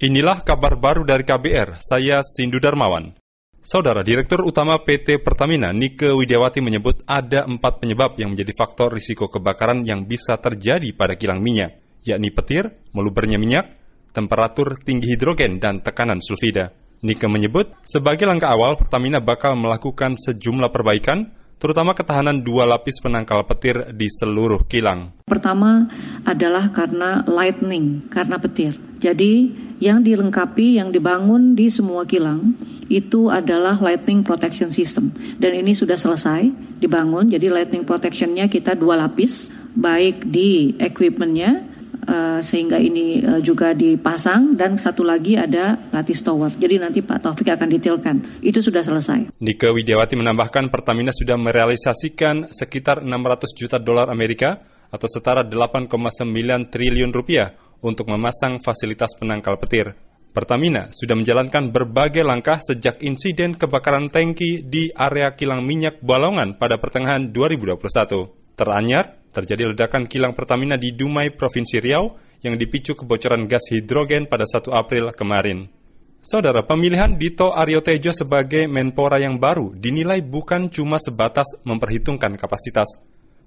Inilah kabar baru dari KBR, saya Sindu Darmawan. Saudara Direktur Utama PT Pertamina, Nike Widiawati menyebut ada empat penyebab yang menjadi faktor risiko kebakaran yang bisa terjadi pada kilang minyak, yakni petir, melubernya minyak, temperatur tinggi hidrogen, dan tekanan sulfida. Nike menyebut, sebagai langkah awal, Pertamina bakal melakukan sejumlah perbaikan, terutama ketahanan dua lapis penangkal petir di seluruh kilang. Pertama adalah karena lightning, karena petir. Jadi yang dilengkapi, yang dibangun di semua kilang itu adalah lightning protection system. Dan ini sudah selesai dibangun, jadi lightning protectionnya kita dua lapis, baik di equipmentnya, Uh, sehingga ini uh, juga dipasang dan satu lagi ada lattice tower. Jadi nanti Pak Taufik akan detailkan. Itu sudah selesai. Nike Widiawati menambahkan Pertamina sudah merealisasikan sekitar 600 juta dolar Amerika atau setara 8,9 triliun rupiah untuk memasang fasilitas penangkal petir. Pertamina sudah menjalankan berbagai langkah sejak insiden kebakaran tangki di area kilang minyak Balongan pada pertengahan 2021. Teranyar, terjadi ledakan kilang Pertamina di Dumai, Provinsi Riau yang dipicu kebocoran gas hidrogen pada 1 April kemarin. Saudara, pemilihan Dito Aryo Tejo sebagai Menpora yang baru dinilai bukan cuma sebatas memperhitungkan kapasitas.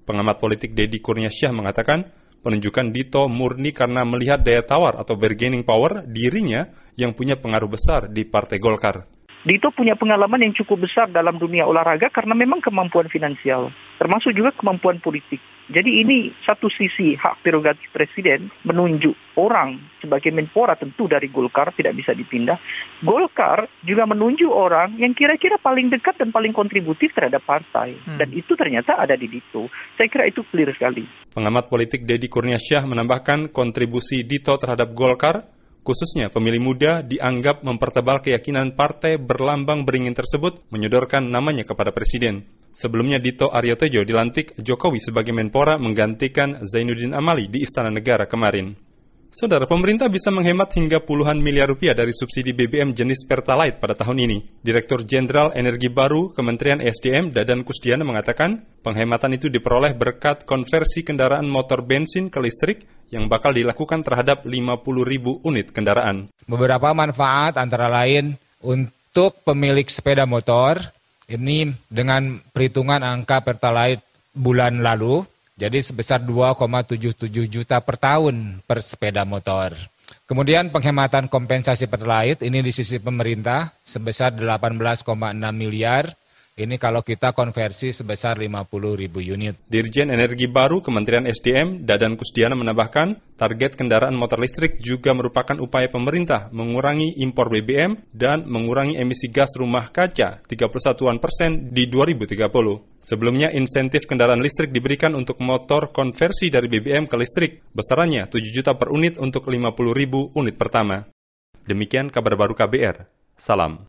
Pengamat politik Deddy Kurniasyah mengatakan, penunjukan Dito murni karena melihat daya tawar atau bargaining power dirinya yang punya pengaruh besar di Partai Golkar. Dito punya pengalaman yang cukup besar dalam dunia olahraga karena memang kemampuan finansial, termasuk juga kemampuan politik. Jadi ini satu sisi hak prerogatif presiden menunjuk orang sebagai menpora tentu dari Golkar tidak bisa dipindah. Golkar juga menunjuk orang yang kira-kira paling dekat dan paling kontributif terhadap partai. Hmm. Dan itu ternyata ada di Dito. Saya kira itu clear sekali. Pengamat politik Deddy Kurniasyah menambahkan kontribusi Dito terhadap Golkar Khususnya pemilih muda dianggap mempertebal keyakinan partai berlambang beringin tersebut menyodorkan namanya kepada presiden. Sebelumnya Dito Aryo Tejo dilantik Jokowi sebagai Menpora menggantikan Zainuddin Amali di Istana Negara kemarin. Saudara, pemerintah bisa menghemat hingga puluhan miliar rupiah dari subsidi BBM jenis Pertalite pada tahun ini. Direktur Jenderal Energi Baru Kementerian SDM Dadan Kusdiana mengatakan, penghematan itu diperoleh berkat konversi kendaraan motor bensin ke listrik yang bakal dilakukan terhadap 50 ribu unit kendaraan. Beberapa manfaat antara lain untuk pemilik sepeda motor, ini dengan perhitungan angka Pertalite bulan lalu, jadi sebesar 2,77 juta per tahun per sepeda motor. Kemudian penghematan kompensasi pertalite ini di sisi pemerintah sebesar 18,6 miliar ini kalau kita konversi sebesar 50 ribu unit. Dirjen Energi Baru Kementerian SDM, Dadan Kusdiana menambahkan, target kendaraan motor listrik juga merupakan upaya pemerintah mengurangi impor BBM dan mengurangi emisi gas rumah kaca 31 persen di 2030. Sebelumnya, insentif kendaraan listrik diberikan untuk motor konversi dari BBM ke listrik, besarannya 7 juta per unit untuk 50 ribu unit pertama. Demikian kabar baru KBR. Salam.